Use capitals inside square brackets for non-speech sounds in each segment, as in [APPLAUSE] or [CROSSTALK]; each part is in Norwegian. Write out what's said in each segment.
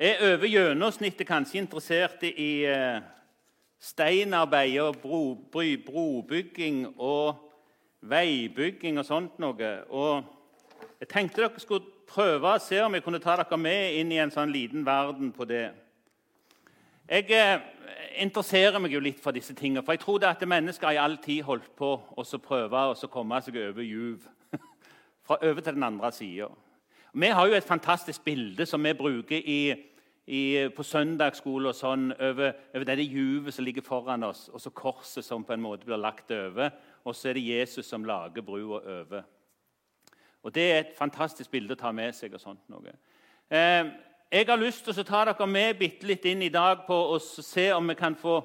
er over gjennomsnittet kanskje interessert i eh, steinarbeid og bro, bro, brobygging og veibygging og sånt noe. Og jeg tenkte dere skulle prøve å se om jeg kunne ta dere med inn i en sånn liten verden på det. Jeg eh, interesserer meg jo litt for disse tingene, for jeg tror det at mennesker i all tid holdt på å prøve å komme seg over juv. [LAUGHS] Fra over til den andre sida. Vi har jo et fantastisk bilde som vi bruker i, i, på søndagsskole og sånn, over, over det juvet som ligger foran oss, og så korset som på en måte blir lagt over. Og så er det Jesus som lager brua over. Og Det er et fantastisk bilde å ta med seg. og sånt noe. Eh, jeg har lyst til å ta dere med litt inn i dag på å se om vi kan få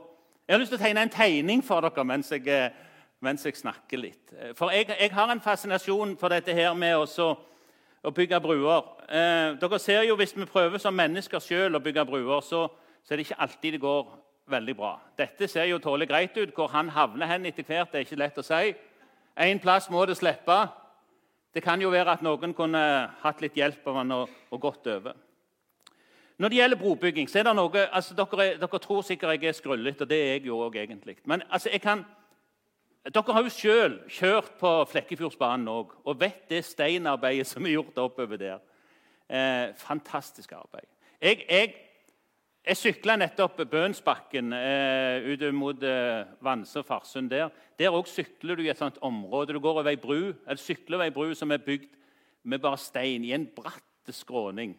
Jeg har lyst til å tegne en tegning for dere mens jeg, eh, mens jeg snakker litt. For jeg, jeg, har en fascinasjon for dette her med å å bygge bruer. Eh, dere ser jo Hvis vi prøver som mennesker selv å bygge bruer, så, så, er det ikke alltid det går veldig bra. Dette ser jo tålelig greit ut. Hvor han havner hen etter hvert, det er ikke lett å si. En plass må det slippe. Det kan jo være at noen kunne hatt litt hjelp av han og, og gått over. Når det gjelder brobygging, så er det noe altså dere, dere tror sikkert jeg er skrullete, og det er jeg jo òg egentlig. Men altså, jeg kan dere har jo sjøl kjørt på Flekkefjordsbanen òg og vet det steinarbeidet som er gjort oppover der. Eh, fantastisk arbeid. Jeg, jeg, jeg sykla nettopp Bønsbakken eh, ut mot eh, Vanse og Farsund. Der Der òg sykler du i et sånt område. Du går over ei bru, eller sykler over ei bru som er bygd med bare stein, i en bratt skråning.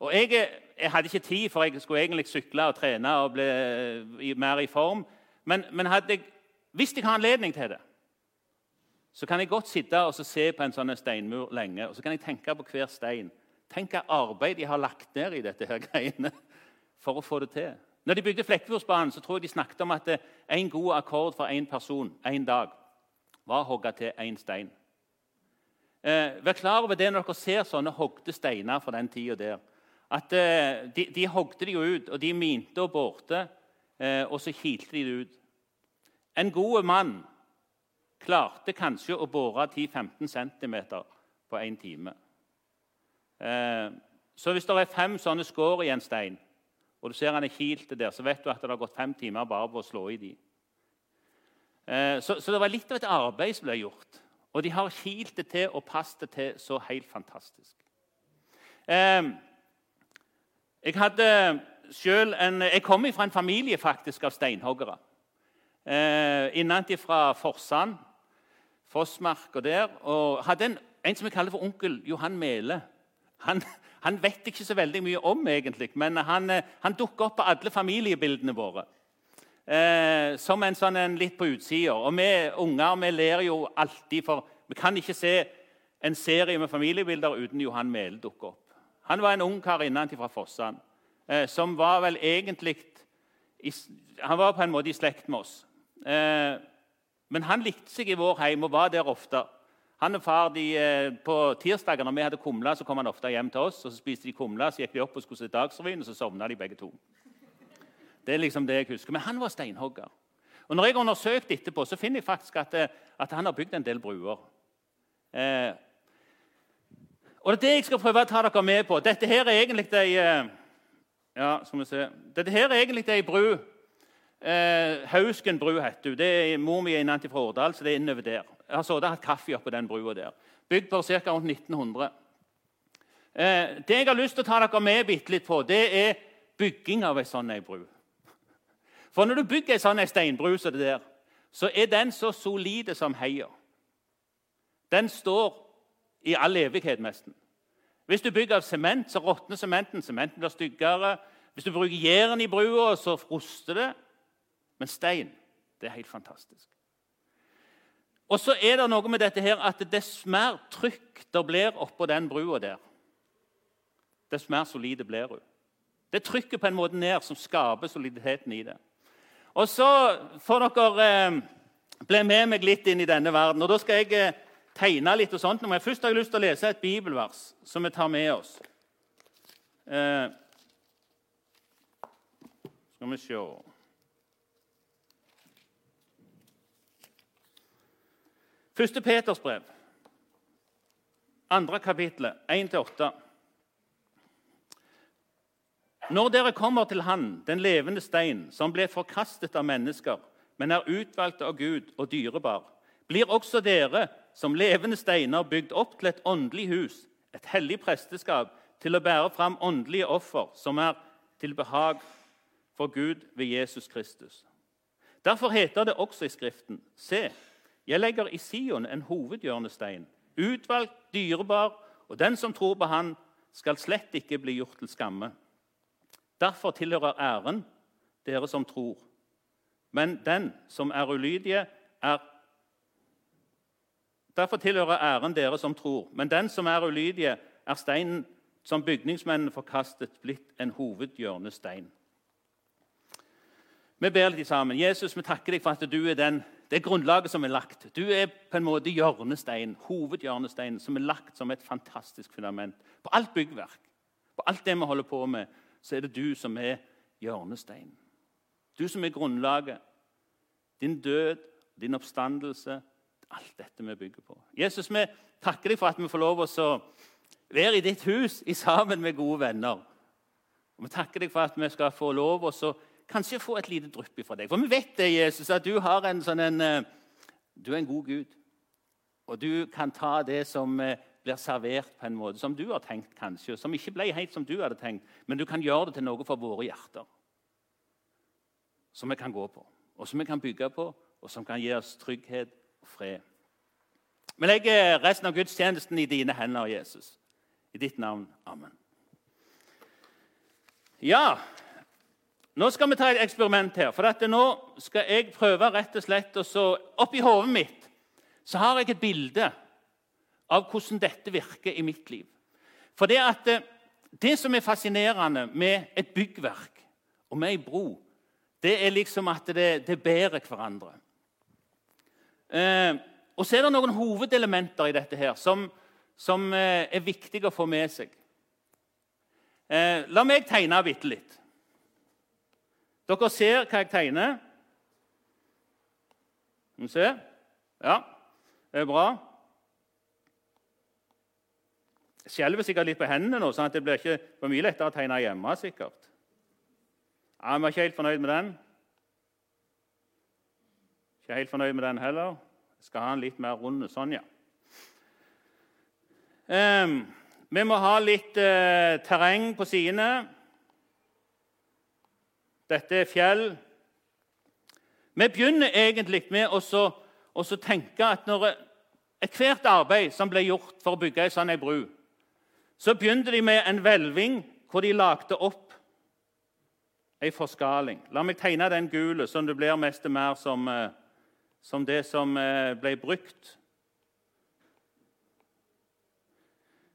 Og jeg, jeg, hadde ikke tid, for jeg skulle egentlig sykle og trene og bli eh, mer i form. Men, men hadde jeg hvis jeg har anledning til det, så kan jeg godt sitte og se på en sånn steinmur lenge og så kan jeg tenke på hver stein. Tenk hva arbeid de har lagt ned i dette her greiene for å få det til. Når de bygde Flekkefjordsbanen, så tror jeg de snakket om at en god akkord for én person en dag var å hogge til én stein. Eh, vær klar over det når dere ser sånne hogde steiner fra den tida der. At eh, de, de hogde de ut, og de minte og borte, eh, og så kilte de det ut. En god mann klarte kanskje å bore 10-15 cm på én time. Eh, så hvis det er fem sånne skår i en stein, og du ser han er kilt der, så vet du at det har gått fem timer bare på å slå i de. Eh, så, så, det var litt av et arbeid som ble gjort. Og de har kilt det til og passet det til så helt fantastisk. Eh, jeg hadde selv en, jeg kom fra en familie faktisk av steinhoggere eh, innenfra Forsand, Fossmark og der. Og hadde en, en som vi kaller for onkel Johan Mele. Han, han, vet ikke så veldig mye om, egentlig, men han, eh, han dukker opp på alle familiebildene våre. Eh, som en sånn en litt på utsida. Og vi unger vi ler jo alltid, for vi kan ikke se en serie med familiebilder uten Johan Mele dukker opp. Han var en ung kar innenfra fra eh, som var vel egentlig Han var på en måte i slekt med oss. Eh, men han likte seg i vår heim og var der ofte. Han og far de, eh, På tirsdager når vi hadde kumle, så kom han ofte hjem til oss. og Så spiste de kumle, så gikk vi opp og skulle se Dagsrevyen, og så sovna de begge to. Det er liksom det jeg husker. Men han var steinhogger. Og når jeg har undersøkt etterpå, så finner jeg faktisk at, eh, at han har bygd en del bruer. Eh, og det er det jeg skal prøve å ta dere med på. Dette her er egentlig ei ja. Dette her er egentlig ei bru Eh, Hausken bru heter hun. Det er Mor mi er fra Årdal, så det er innover der. Jeg har sittet og hatt kaffe oppå den brua der. Bygd på ca. rundt 1900. Eh, det jeg har lyst til å ta dere med bitte litt på, det er bygging av ei sånn bru. For når du bygger ei sånn steinbru som det der, så er den så solide som heia. Den står i all evighet, nesten. Hvis du bygger av sement, så råtner sementen. Sementen blir styggere. Hvis du bruker jern i brua, så ruster det. Men stein det er helt fantastisk. Og så er det noe med dette her at dess mer trykk det blir oppå den brua der, dess mer solide blir hun. Det trykker på en måte ned som skaper soliditeten i det. Og så får dere eh, bli med meg litt inn i denne verden. og Da skal jeg eh, tegne litt. og sånt. Men først har jeg lyst til å lese et bibelvers som vi tar med oss. Eh, skal vi se Første Peters brev, andre kapittel, 1-8. Når dere kommer til Han, den levende stein, som ble forkastet av mennesker, men er utvalgt av Gud og dyrebar, blir også dere som levende steiner bygd opp til et åndelig hus, et hellig presteskap, til å bære fram åndelige offer som er til behag for Gud ved Jesus Kristus. Derfor heter det også i Skriften.: Se, jeg legger i Sion en hovedhjørnestein, utvalgt, dyrebar, og den som tror på Han, skal slett ikke bli gjort til skamme. Derfor tilhører æren dere som tror. Men den som er ulydige, er Derfor tilhører æren dere som tror. Men den som er ulydige, er steinen som bygningsmennene forkastet, blitt en hovedhjørnestein. Vi ber litt sammen. Jesus, vi takker deg for at du er den, det grunnlaget som er lagt. Du er på en måte hjørnestein, hovedhjørnesteinen som er lagt som et fantastisk fundament. På alt byggverk, på alt det vi holder på med, så er det du som er hjørnesteinen. Du som er grunnlaget. Din død, din oppstandelse, alt dette vi bygger på. Jesus, vi takker deg for at vi får lov å være i ditt hus i sammen med gode venner. Og Vi takker deg for at vi skal få lov å kanskje få et lite drypp fra deg. For vi vet det, Jesus, at du, en sånn en, eh, du er en god Gud. Og du kan ta det som eh, blir servert på en måte som du har tenkt, kanskje, som ikke ble helt som du hadde tenkt, men du kan gjøre det til noe for våre hjerter. Som vi kan gå på, og som vi kan bygge på, og som kan gi oss trygghet og fred. Vi legger resten av gudstjenesten i dine hender, Jesus. I ditt navn. Amen. Ja, nå skal vi ta et eksperiment her. For dette, nå skal jeg prøve rett og slett og så Oppi hodet mitt så har jeg et bilde av hvordan dette virker i mitt liv. For det, at, eh, det som er fascinerende med et byggverk og med ei bro, det er liksom at det, det bærer hverandre. Eh, og så er det noen hovedelementer i dette her som, som eh, er viktige å få med seg. Eh, la meg tegne bitte litt. Dere ser hva jeg tegner? Skal vi se. Ja, det er bra. Jeg skjelver sikkert litt på hendene nå, sånn at det blir ikke for mye lettere å tegne hjemme. sikkert. Ja, Vi er ikke helt fornøyd med den. Ikke helt fornøyd med den heller. Jeg skal ha den litt mer rund. Sånn, ja. Um, vi må ha litt uh, terreng på sidene. Dette er fjell. Vi begynner egentlig med å tenke at når ethvert arbeid som ble gjort for å bygge ei sånn bru, så begynte de med en hvelving hvor de lagde opp ei forskaling. La meg tegne den gule, sånn det blir mest mer som, eh, som det som eh, ble brukt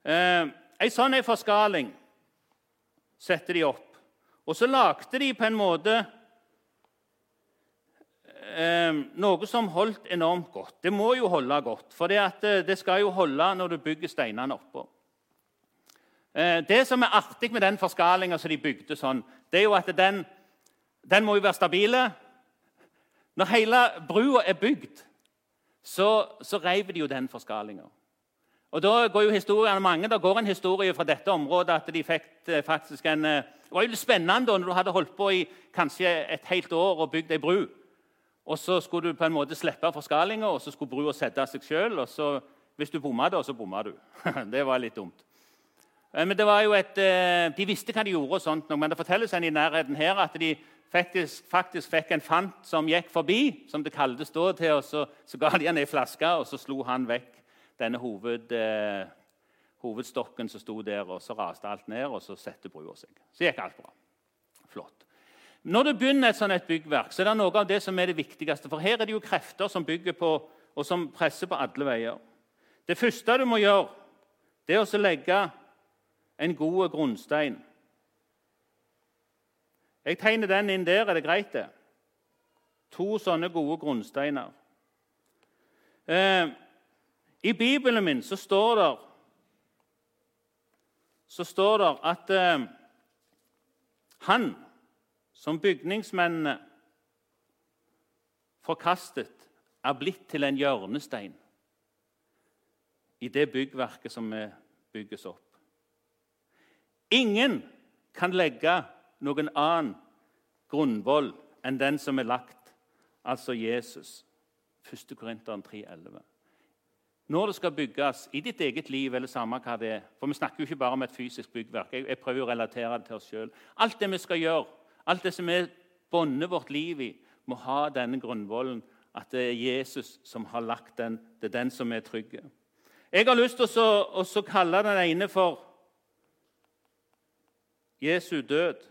Ei en sånn en forskaling setter de opp. Og så lagde de på en måte eh, noe som holdt enormt godt. Det må jo holde godt, for det, eh, det skal jo holde når du bygger steinene oppå. Eh, det som er artig med den forskalinga som de bygde sånn, det er jo at den, den må jo være stabil. Når hele brua er bygd, så, så reiv de jo den forskalinga. Og da går jo mange. da går en historie fra dette området at de fikk eh, faktisk en eh, Det var jo litt spennende når du hadde holdt på i kanskje et helt år og bygd ei bru. Og så skulle du på en måte slippe forskalinga, og så skulle brua sette seg sjøl. Hvis du bomma da, så bomma du. [LAUGHS] det var litt dumt. Eh, men det var jo et, De visste hva de gjorde, og sånt, men det fortelles en i nærheten her at de faktisk, faktisk fikk en fant som gikk forbi, som det kaltes da, til, og så, så ga de han ei flaske, og så slo han vekk denne hoved, eh, hovedstokken som sto der, og så raste alt ned, og så satte brua seg. Så gikk alt bra. Flott. Når du begynner et sånt et byggverk, så er det noe av det som er det viktigste. For her er det jo krefter som bygger på, og som presser på alle veier. Det første du må gjøre, det er å legge en god grunnstein. Jeg tegner den inn der. Er det greit, det? To sånne gode grunnsteiner. Eh, i Bibelen min så står det, så står det at eh, han som bygningsmennene forkastet, er blitt til en hjørnestein i det byggverket som bygges opp. Ingen kan legge noen annen grunnvoll enn den som er lagt, altså Jesus. 1. Korinteren 3,11. Når det skal bygges i ditt eget liv, eller samme hva det er For vi snakker jo ikke bare om et fysisk byggverk. Jeg, jeg prøver å relatere det til oss sjøl. Alt det vi skal gjøre, alt det som vi bånder vårt liv i, må ha denne grunnvollen at det er Jesus som har lagt den. Det er den som er trygg. Jeg har lyst til å, å kalle den ene for Jesu død.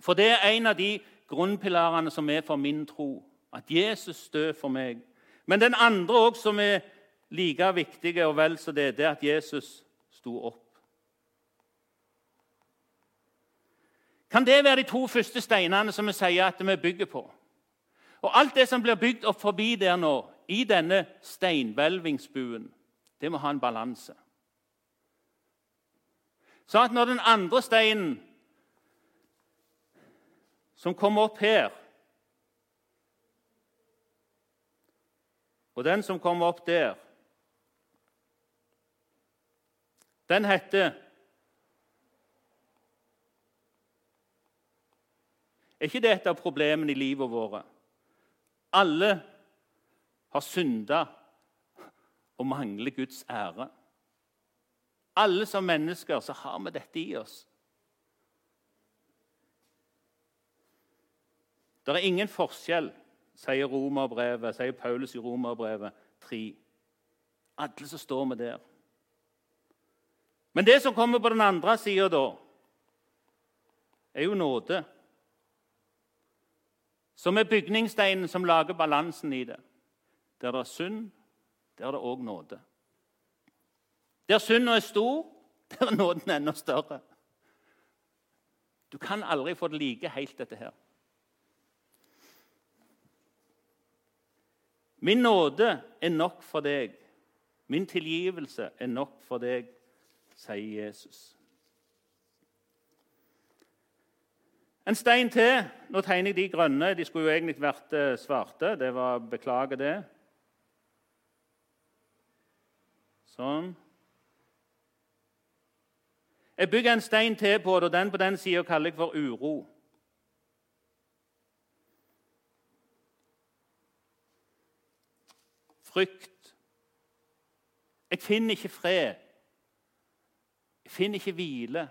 For det er en av de grunnpilarene som er for min tro. At Jesus døde for meg. Men den andre også, som er like viktig og vel så det, det er at Jesus sto opp. Kan det være de to første steinene som vi sier at vi bygger på? Og Alt det som blir bygd opp forbi der nå, i denne steinhvelvingsbuen, det må ha en balanse. Så at når den andre steinen som kommer opp her Og den som kommer opp der, den heter Er ikke det et av problemene i livet vårt? Alle har synda og mangler Guds ære. Alle som mennesker så har vi dette i oss. Det er ingen forskjell, sier Romerbrevet, sier Paulus i Romerbrevet 3. Alle som står med der. Men det som kommer på den andre sida, da, er jo nåde. Som er bygningssteinen som lager balansen i det. Der det er synd, der er det òg nåde. Der synda er stor, der er nåden enda større. Du kan aldri få det like helt, dette her. Min nåde er nok for deg. Min tilgivelse er nok for deg, sier Jesus. En stein til. Nå tegner jeg de grønne. De skulle jo egentlig vært eh, svarte. Det var, Beklager det. Sånn. Jeg bygger en stein til på det, og den på den sida kaller jeg for uro. Frykt. Jeg finner ikke fred. Jeg finner ikke hvile.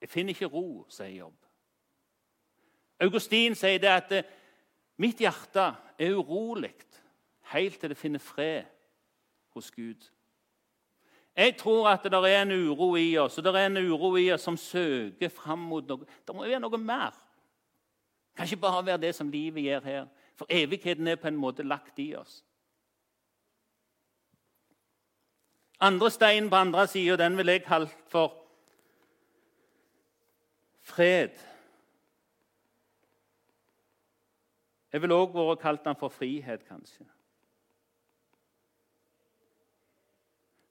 Jeg finner ikke ro, sier Jobb. Augustin sier det at eh, mitt hjerte er urolig helt til det finner fred hos Gud. Jeg tror at det er en uro i oss, og det er en uro i oss som søker fram mot noe. Det må være noe mer. Det kan ikke bare være det som livet gjør her. For evigheten er på en måte lagt i oss. Andre stein på andre sida, den vil jeg kalle for fred. Jeg vil òg vært kalt den for frihet, kanskje.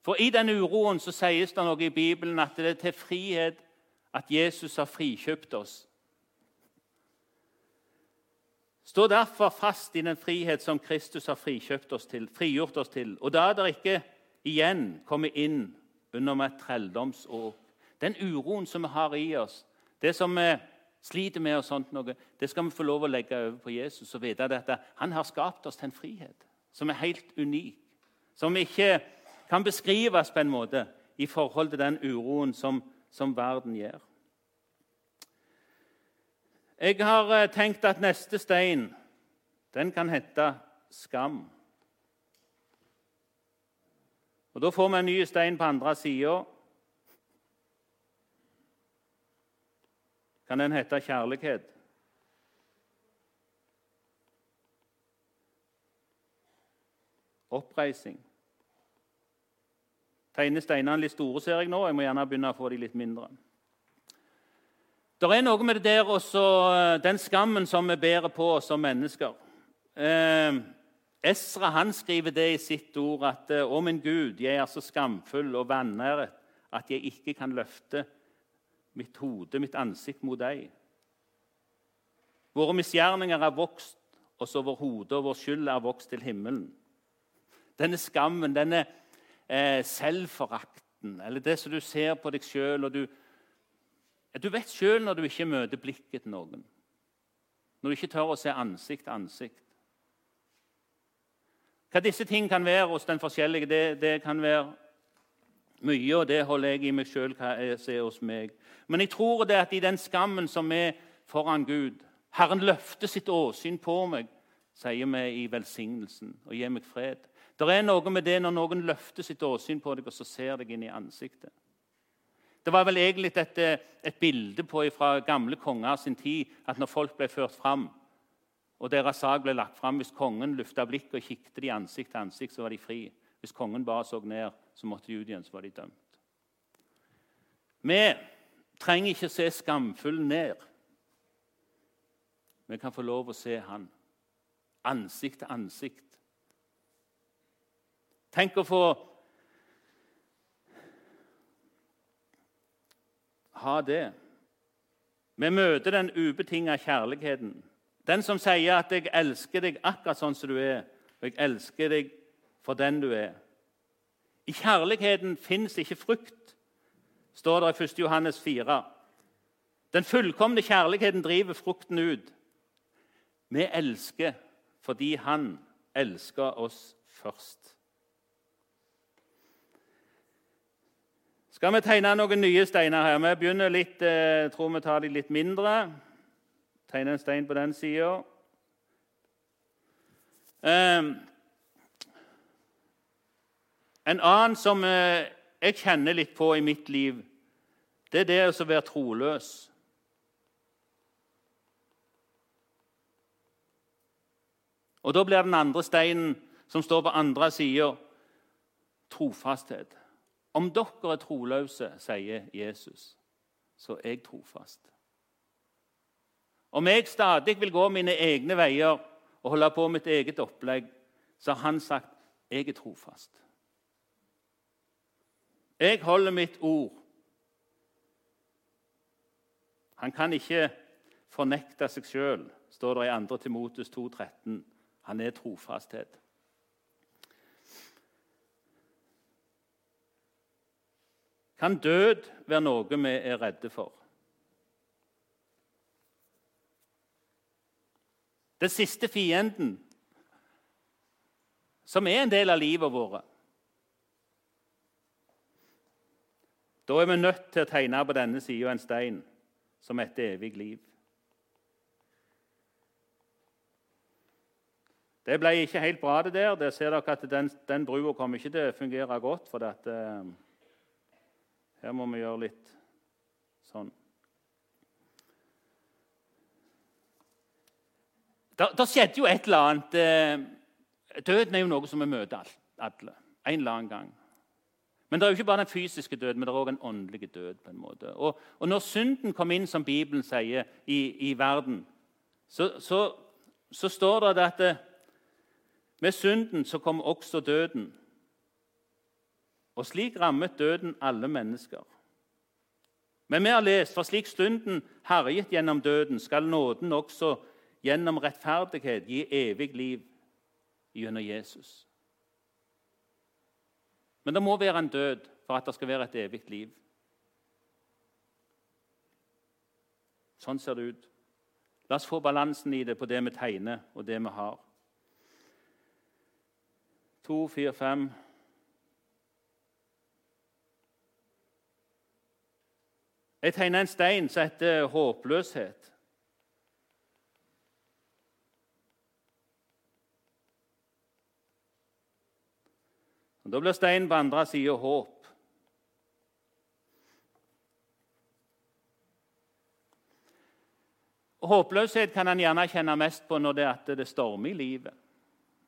For i den uroen så sies det noe i Bibelen at det er til frihet at Jesus har frikjøpt oss. Stå derfor fast i den frihet som Kristus har frikjøpt oss til, frigjort oss til. Og da er det ikke igjen kommer inn under et trelldomsåk. Den uroen som vi har i oss, det som vi sliter med, og sånt noe, det skal vi få lov å legge over på Jesus og vite at han har skapt oss til en frihet som er helt unik. Som ikke kan beskrives på en måte i forhold til den uroen som, som verden gjør. Jeg har eh, tenkt at neste stein den kan hete skam. Og Da får vi en ny stein på andre sida. Kan den hete kjærlighet? Oppreising. Tegner steinene litt store, ser jeg nå. Jeg må gjerne begynne å få de litt mindre. Det er noe med det der også, eh, den skammen som vi bærer på oss som mennesker. Eh, Esra han skriver det i sitt ord at eh, 'Å, min Gud, jeg er så skamfull og vanæret at jeg ikke kan løfte mitt hode, mitt ansikt mot deg.' Våre misgjerninger er vokst, og så vår hode og vår skyld er vokst til himmelen. Denne skammen, denne eh, selvforakten, eller det som du ser på deg sjøl, du Du vet sjøl når du ikke møter blikket til noen. Når du ikke tør å se ansikt til ansikt. Hva disse ting kan være hos den forskjellige, det, det kan være mye, og det holder jeg i meg sjøl hva jeg ser hos meg. Men jeg tror det at i den skammen som er foran Gud Herren løfter sitt åsyn på meg, sier vi i velsignelsen, og gir meg fred. Det er noe med det når noen løfter sitt åsyn på deg, og så ser deg inn i ansiktet. Det var vel egentlig et, et bilde på fra gamle konger sin tid at når folk ble ført fram, og deres sak ble lagt fram Hvis kongen lufta blikket og kikket de ansikt til ansikt, så var de fri. Hvis kongen bare så ned, så måtte de ut igjen, så var de dømt. Vi trenger ikke se skamfull ned. Vi kan få lov å se han ansikt til ansikt. Tenk å få ha det. Vi møter den ubetinga kjærligheten. Den som sier at 'jeg elsker deg akkurat sånn som du er', og 'jeg elsker deg for den du er'. I kjærligheten fins ikke frukt, står det i 1. Johannes 4. Den fullkomne kjærligheten driver frukten ut. Vi elsker fordi Han elsker oss først. Skal vi tegne noen nye steiner her? Vi begynner litt, eh, tror vi tar de litt mindre. Tegne en stein på den sida. Um, en annen som eh, jeg kjenner litt på i mitt liv, det er det å være troløs. Og Da blir den andre steinen som står på andre sida, trofasthet. Om dere er troløse, sier Jesus, så er jeg trofast. Om jeg stadig vil gå mine egne veier og holde på mitt eget opplegg, så har han sagt jeg er trofast. Jeg holder mitt ord. Han kan ikke fornekte seg sjøl, står det i 2. Timotus 2,13. Han er trofasthet. Kan død være noe vi er redde for? Den siste fienden, som er en del av livet vårt. Da er vi nødt til å tegne på denne sida en stein som heter evig liv. Det ble ikke helt bra, det der. Det ser dere at Den, den brua kommer ikke til å fungere godt. for at, uh, Her må vi gjøre litt sånn. Det skjedde jo et eller annet. eh, døden er jo noe som vi møter alle en eller annen gang. Men det er jo ikke bare den fysiske døden, men det er òg en åndelig død. på en måte. Og, og, når synden kom inn, som Bibelen sier, i, i verden, så, så, så, står det at det, med synden så kom også døden. Og slik rammet døden alle mennesker. Men vi har lest for slik stunden herjet gjennom døden, skal nåden også gjennom rettferdighet gi evig liv gjennom Jesus. Men det må være en død for at det skal være et evig liv. Sånn ser det ut. La oss få balansen i det på det vi tegner, og det vi har. To, fire, fem Jeg tegner en stein som heter håpløshet. Og Da blir steinen på andre sida håp. Håpløshet kan han gjerne kjenne mest på når det, at det stormer i livet.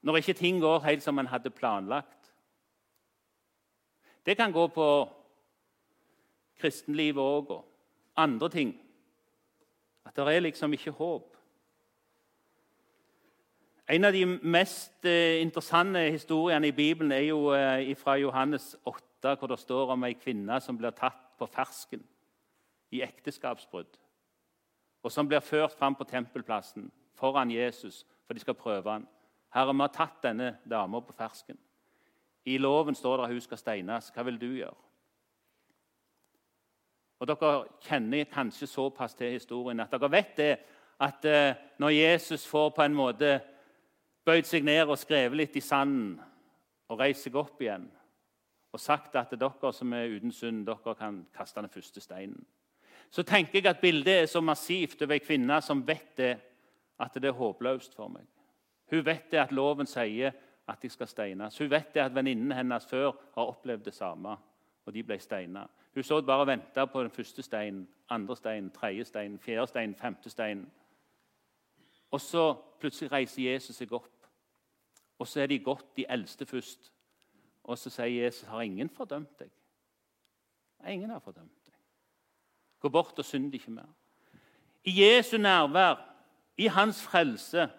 Når ikke ting går helt som en hadde planlagt. Det kan gå på kristenlivet òg og andre ting. At det er liksom ikke håp. En av de mest eh, interessante historiene i Bibelen er jo eh, fra Johannes 8, hvor det står om ei kvinne som blir tatt på fersken i ekteskapsbrudd, og som blir ført fram på tempelplassen foran Jesus, for de skal prøve han. Herre, vi har tatt denne dama på fersken. I loven står det at hun skal steines. Hva vil du gjøre? Og dere kjenner kanskje såpass til historien at dere vet det at eh, når Jesus får på en måte bøyd seg ned og skrevet litt i sanden og reist seg opp igjen og sagt at dere som er uten synd, dere kan kaste den første steinen, så tenker jeg at bildet er så massivt over ei kvinne som vet det, at det er håpløst for meg. Hun vet det at loven sier at de skal steines. Hun vet det at venninnen hennes før har opplevd det samme, og de ble steina. Hun så bare og venta på den første steinen, andre steinen, tredje steinen, fjerde steinen, femte steinen. Og så plutselig reiser Jesus seg opp, og så er de gått, de eldste først. Og så sier Jesus, 'Har ingen fordømt deg?' Ingen har fordømt deg. Gå bort og synd ikke mer. I Jesu nærvær, i hans frelse,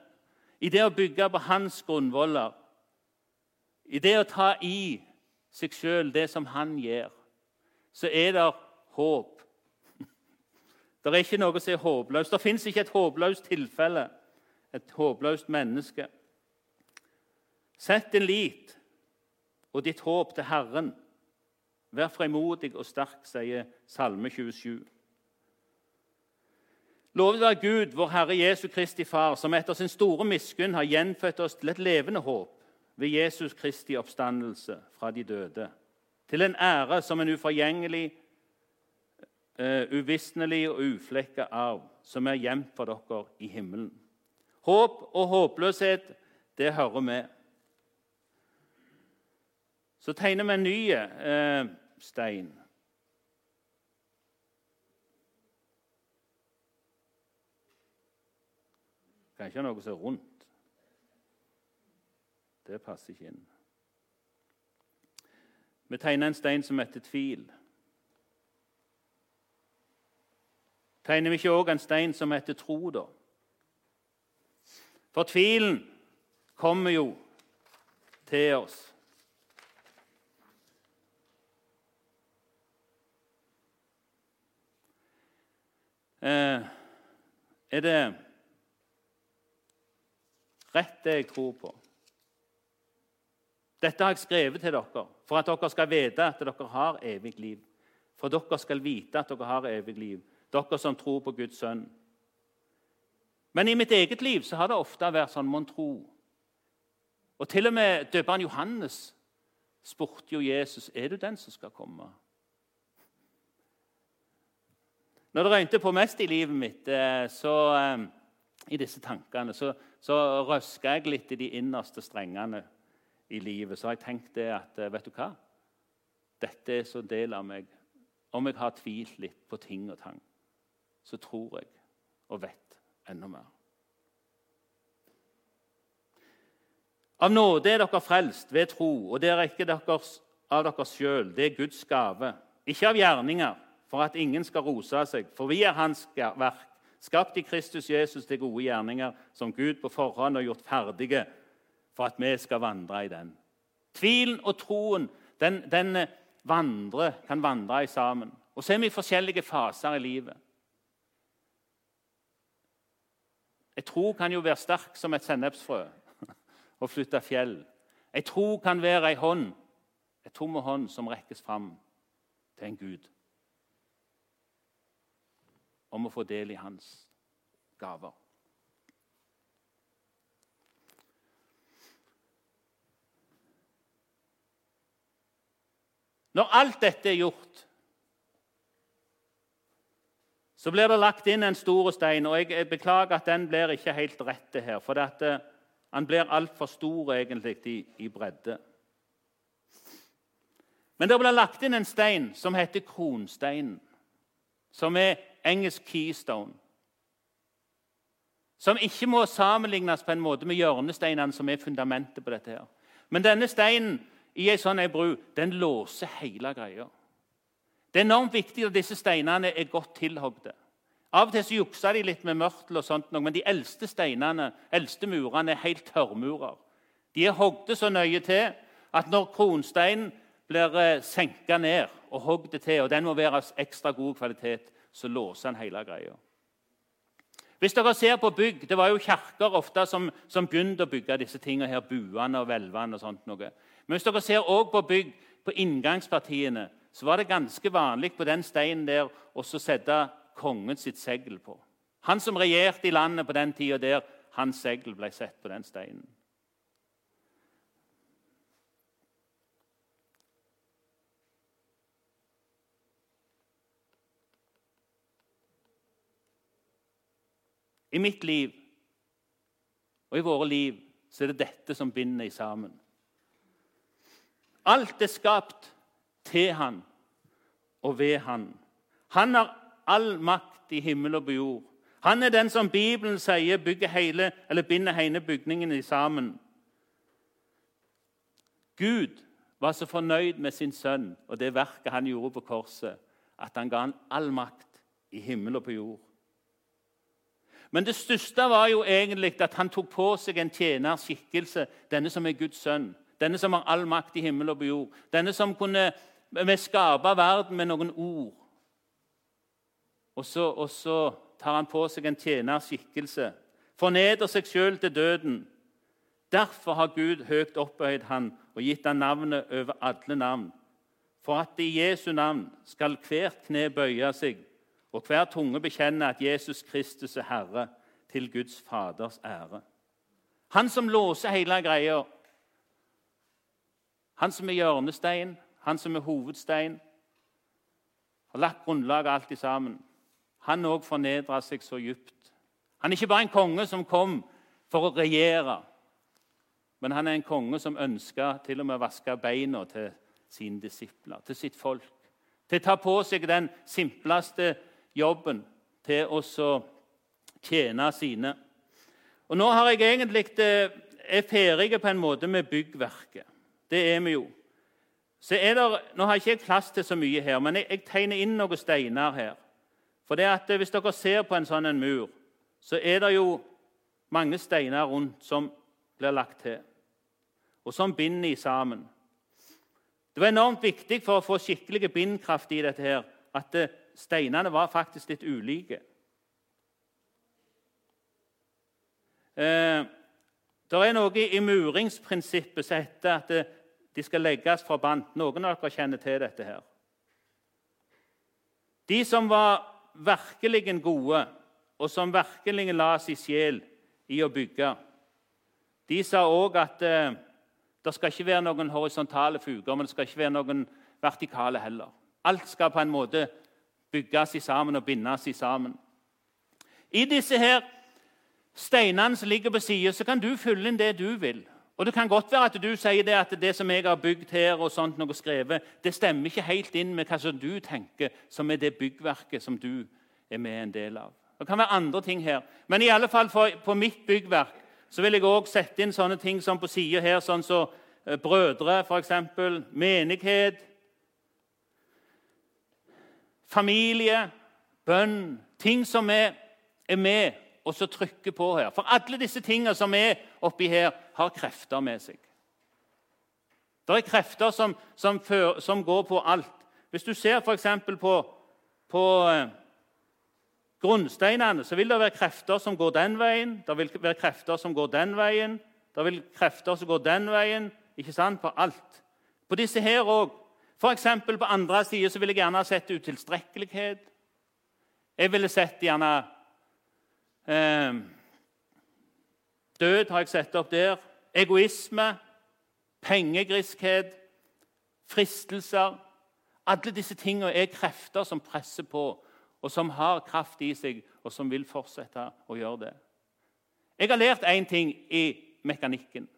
i det å bygge på hans grunnvoller, i det å ta i seg sjøl det som han gjør, så er det håp. [LAUGHS] Det er ikke noe som er håpløst. Det fins ikke et håpløst tilfelle, et håpløst menneske. Sett din lit og ditt håp til Herren. Vær fremodig og sterk, sier Salme 27. Lovet være Gud, vår Herre Jesu Kristi Far, som etter sin store miskunn har gjenfødt oss til et levende håp ved Jesus Kristi oppstandelse fra de døde, til en ære som en uforgjengelig, uh, uvisnelig og uflekka arv, som er gjemt for dere i himmelen. Håp og håpløshet, det hører med. Så tegner vi en ny eh, stein. Kan ikke ha noe som er rundt. Det passer ikke inn. Vi tegner en stein som heter tvil. Tegner vi ikke òg en stein som heter tro, da? For tvilen kommer jo til oss. Eh, er det rett, det jeg tror på? Dette har jeg skrevet til dere for at dere skal vite at dere har evig liv. For dere skal vite at dere har evig liv, dere som tror på Guds sønn. Men i mitt eget liv så har det ofte vært sånn mon tro. Og til og med døperen Johannes spurte jo Jesus er du den som skal komme. Når det røynte på mest i livet mitt, eh, så, eh, i disse tankene, så, så røska jeg litt i de innerste strengene i livet. Så har jeg tenkt det at eh, vet du hva? Dette er så del av meg. Om jeg har tvilt litt på ting og tang, så tror jeg og vet enda mer. Av nåde er dere frelst ved tro, og det er ikke deres, av dere sjøl. Det er Guds gave, ikke av gjerninger for at ingen skal rose seg. For vi er Hans verk, skapt i Kristus Jesus til gode gjerninger, som Gud på forhånd har gjort ferdige for at vi skal vandre i den. Tvilen og troen den, den vandre, kan vandre i sammen. Og så er vi i forskjellige faser i livet. Ei tro kan jo være sterk som et sennepsfrø [LAUGHS] og flytte fjell. Ei tro kan være ei hånd, ei tom hånd som rekkes fram til en Gud om å få del i hans gaver. Når alt dette er gjort, så blir det lagt inn en stor stein. og Jeg beklager at den blir ikke helt rett her, for den eh, blir altfor stor egentlig i, i bredde. Men det blir lagt inn en stein som heter kronsteinen, som er engelsk keystone. Som ikke må sammenlignes på en måte med hjørnesteinene som er fundamentet på dette. her. Men denne steinen i ei sånn bru den låser hele greia. Det er enormt viktig at disse steinene er godt tilhogde. Av og til så jukser de litt med mørtel, og sånt, men de eldste steinene, eldste murene er helt tørrmurer. De er hogde så nøye til at når kronsteinen blir eh, senka ned og hogg det til, og den må være av ekstra god kvalitet, så låser han hele greia. Hvis dere ser på bygg, Det var jo kjerker ofte som, som begynte å bygge disse tingene her, buene og hvelvene og sånt noe. Men hvis dere ser også på bygg på inngangspartiene, så var det ganske vanlig på den steinen der å sette kongen sitt segl på. Han som regjerte i landet på den tida der, hans segl ble sett på den steinen. I mitt liv og i våre liv så er det dette som binder i sammen. Alt er skapt til han og ved han. Han har all makt i himmel og på jord. Han er den som Bibelen sier hele, eller binder hele bygningen sammen. Gud var så fornøyd med sin sønn og det verket han gjorde på korset, at han ga han all makt i himmel og på jord. Men det største var jo egentlig at han tok på seg en tjenerskikkelse, denne som er Guds sønn, denne som har all makt i himmel og på jord, denne som kunne skape verden med noen ord. Og så, og så tar han på seg en tjenerskikkelse, fornedrer seg sjøl til døden. Derfor har Gud høyt opphøyd han og gitt han navnet over alle navn, for at i Jesu navn skal hvert kne bøye seg og hver tunge bekjenner at Jesus Kristus er Herre, til Guds Faders ære. Han som låser hele greia. Han som er hjørnestein, han som er hovedstein. Har lagt grunnlaget alt sammen. Han òg fornedra seg så djupt. Han er ikke bare en konge som kom for å regjere, men han er en konge som ønska til og med å vaske beina til sine disipler, til sitt folk. Til å ta på seg den simpleste jobben til å tjene sine. Og Nå har jeg egentlig eh, er ferdig på en måte med byggverket. Det er vi jo. Så er der, nå har jeg ikke plass til så mye her, men jeg, jeg tegner inn noen steiner her. For det at eh, Hvis dere ser på en sånn en mur, så er det jo mange steiner rundt som blir lagt til, og som binder i sammen. Det var enormt viktig for å få skikkelig bindkraft i dette her, at eh, steinene var faktisk litt ulike. Eh, det er noe i muringsprinsippet som heter at de skal legges fra band. Noen av dere kjenner til dette. her. De som var virkelig gode, og som virkelig la sin sjel i å bygge, de sa òg at eh, det skal ikke være noen horisontale fuger, men det skal ikke være noen vertikale heller. Alt skal på en måte bygges sammen og bindes sammen. I disse her steinene som ligger på sida, kan du fylle inn det du vil. Og Det kan godt være at du sier det at det som jeg har bygd her, og sånt noe skrevet, det stemmer ikke helt inn med hva som du tenker, som er det byggverket som du er med en del av. Det kan være andre ting her. Men i alle fall for, på mitt byggverk så vil jeg òg sette inn sånne ting som på sida her, sånn som så, eh, brødre, f.eks., menighet, familie, bønn Ting som er, er med og så trykker på her. For alle disse tingene som er oppi her, har krefter med seg. Det er krefter som, som, før, som går på alt. Hvis du ser f.eks. på, på eh, grunnsteinene, så vil det være krefter som går den veien, det vil være krefter som går den veien, det vil krefter som går den veien. Ikke sant? På alt. På disse her òg F.eks. på andre sider ville jeg gjerne sett utilstrekkelighet. Jeg ville sett gjerne eh, Død har jeg sett opp der. Egoisme, pengegriskhet, fristelser. Alle disse tingene er krefter som presser på, og som har kraft i seg, og som vil fortsette å gjøre det. Jeg har lært én ting i mekanikken.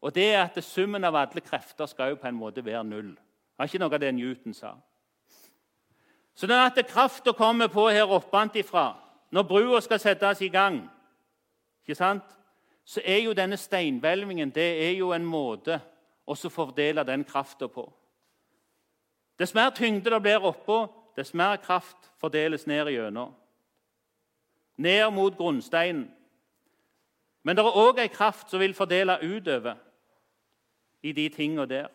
og det er at Summen av alle krefter skal jo på en måte være null. Er ikke noe av det Newton sa. Så den at krafta kommer på her oppanfra, når brua skal settes i gang, ikke sant? så er jo denne steinhvelvingen en måte å fordele den krafta på. Dess mer tyngde det blir oppå, dess mer kraft fordeles ned igjennom. Ned mot grunnsteinen. Men det er òg ei kraft som vil fordele utover i de tingene der.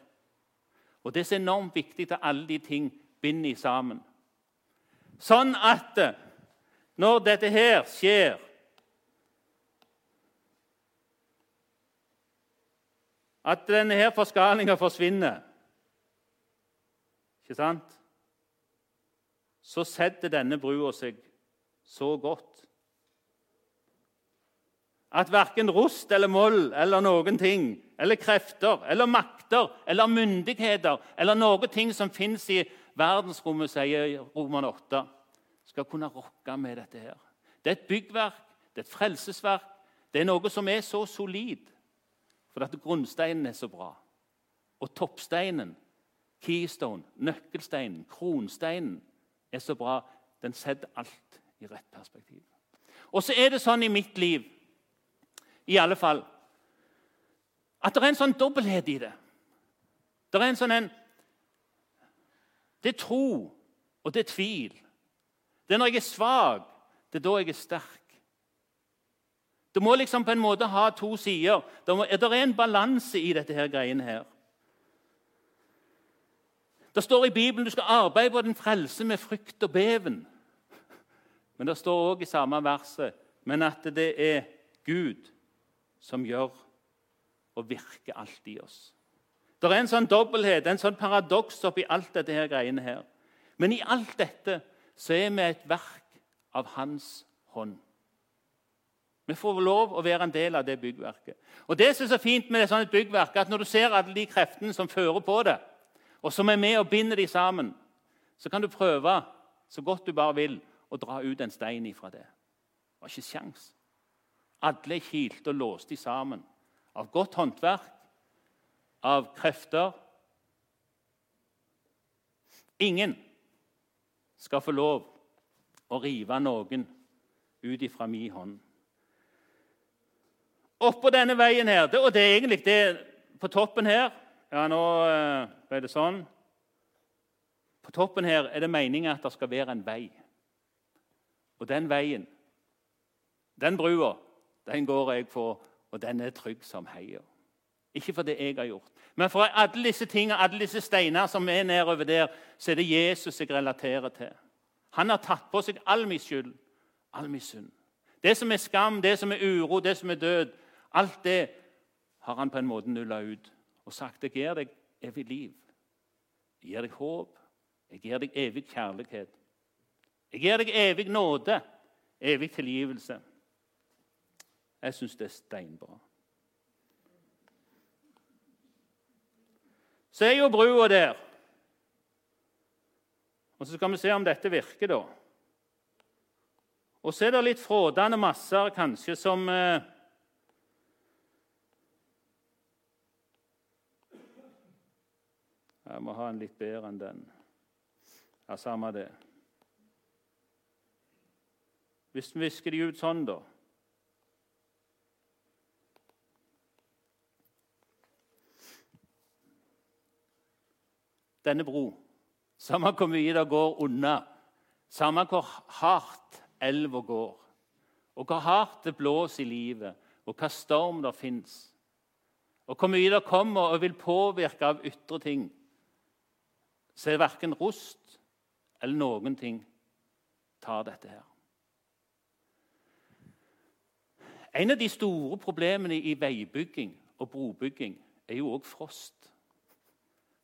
Og Det er så enormt viktig at alle de ting binder sammen. Sånn at når dette her skjer At denne her forskalinga forsvinner. Ikke sant? Så setter denne brua seg så godt at verken rust eller moll eller noen ting, eller krefter eller makter eller myndigheter eller noen ting som fins i verdensrommet, sier Roman 8, skal kunne rokke med dette her. Det er et byggverk, det er et frelsesverk. Det er noe som er så solid fordi grunnsteinen er så bra. Og toppsteinen, keystone, nøkkelsteinen, kronsteinen, er så bra. Den setter alt i rett perspektiv. Og så er det sånn i mitt liv, i alle fall, at det er en sånn dobbelthet i det. Det er en sånn en Det er tro, og det er tvil. Det er når jeg er svak, det er da jeg er sterk. Du må liksom på en måte ha to sider. Det, det er en balanse i dette her greiene her. Det står i Bibelen du skal arbeide på din frelse med frykt og beven. Men det står òg i samme verset men at det er Gud som gjør og virker alt i oss. Det er en sånn dobbelthet, en sånn paradoks oppi alt dette her greiene her. Men i alt dette så er vi et verk av Hans hånd. Vi får lov å være en del av det byggverket. Og Det som er så fint med det sånn et byggverk, at når du ser alle de kreftene som fører på det, og som er med og binder de sammen, så kan du prøve så godt du bare vil å dra ut en stein ifra det. Det var ikke sjans. Alle er kilte og låste sammen av godt håndverk, av krefter. Ingen skal få lov å rive noen ut ifra min hånd. Oppå denne veien her, og det er egentlig det på toppen her Ja, nå eh, ble det sånn. På toppen her er det meningen at det skal være en vei. Og den veien, den brua, den går jeg på, og den er trygg som heier. Ikke for det jeg har gjort, men for alle disse tingene, alle disse steiner som er nedover der, så er det Jesus jeg relaterer til. Han har tatt på seg all min skyld, all min synd. Det som er skam, det som er uro, det som er død, Alt det har han på en måte nulla ut og sagt jeg gir deg evig liv. Jeg gir deg håp. Jeg gir deg evig kjærlighet. Jeg gir deg evig nåde, evig tilgivelse. Jeg syns det er steinbra. Så er jo brua der. Og Så skal vi se om dette virker, da. Og så er det litt frådende masser kanskje som eh, Jeg må ha en litt bedre enn den. Ja, samme det. Hvis vi visker de ut sånn, da Denne bro, samme hvor mye det går unna, samme hvor hardt elva går, og hvor hardt det blåser i livet, og hva storm det fins, og hvor mye det kommer og vil påvirke av ytre ting. Så er verken rost eller noen ting tar dette her. En av de store problemene i veibygging og brobygging er jo òg frost.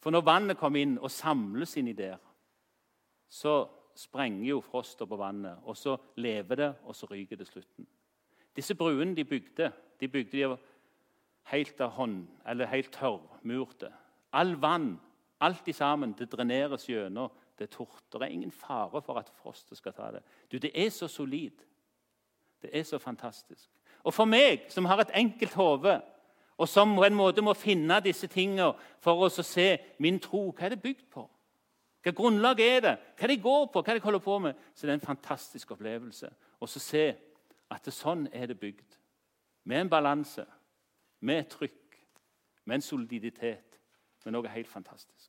For når vannet kommer inn og samles inni der, så sprenger jo froster på vannet, og så lever det, og så ryker det slutten. Disse bruene de bygde, de bygde de helt av hånd, eller helt tørrmurte. All vann Alt i sammen. Det dreneres gjennom. Det er tort. Det er ingen fare for at frostet skal ta det. Du, Det er så solid. Det er så fantastisk. Og for meg, som har et enkelt hode, og som på en måte må finne disse tingene for å se min tro Hva er det bygd på? Hva grunnlag er det? Hva er jeg går på? Hva er jeg holder på med? Så det er en fantastisk opplevelse. Så se at det, sånn er det bygd. Med en balanse, med et trykk, med en soliditet. Med noe helt fantastisk.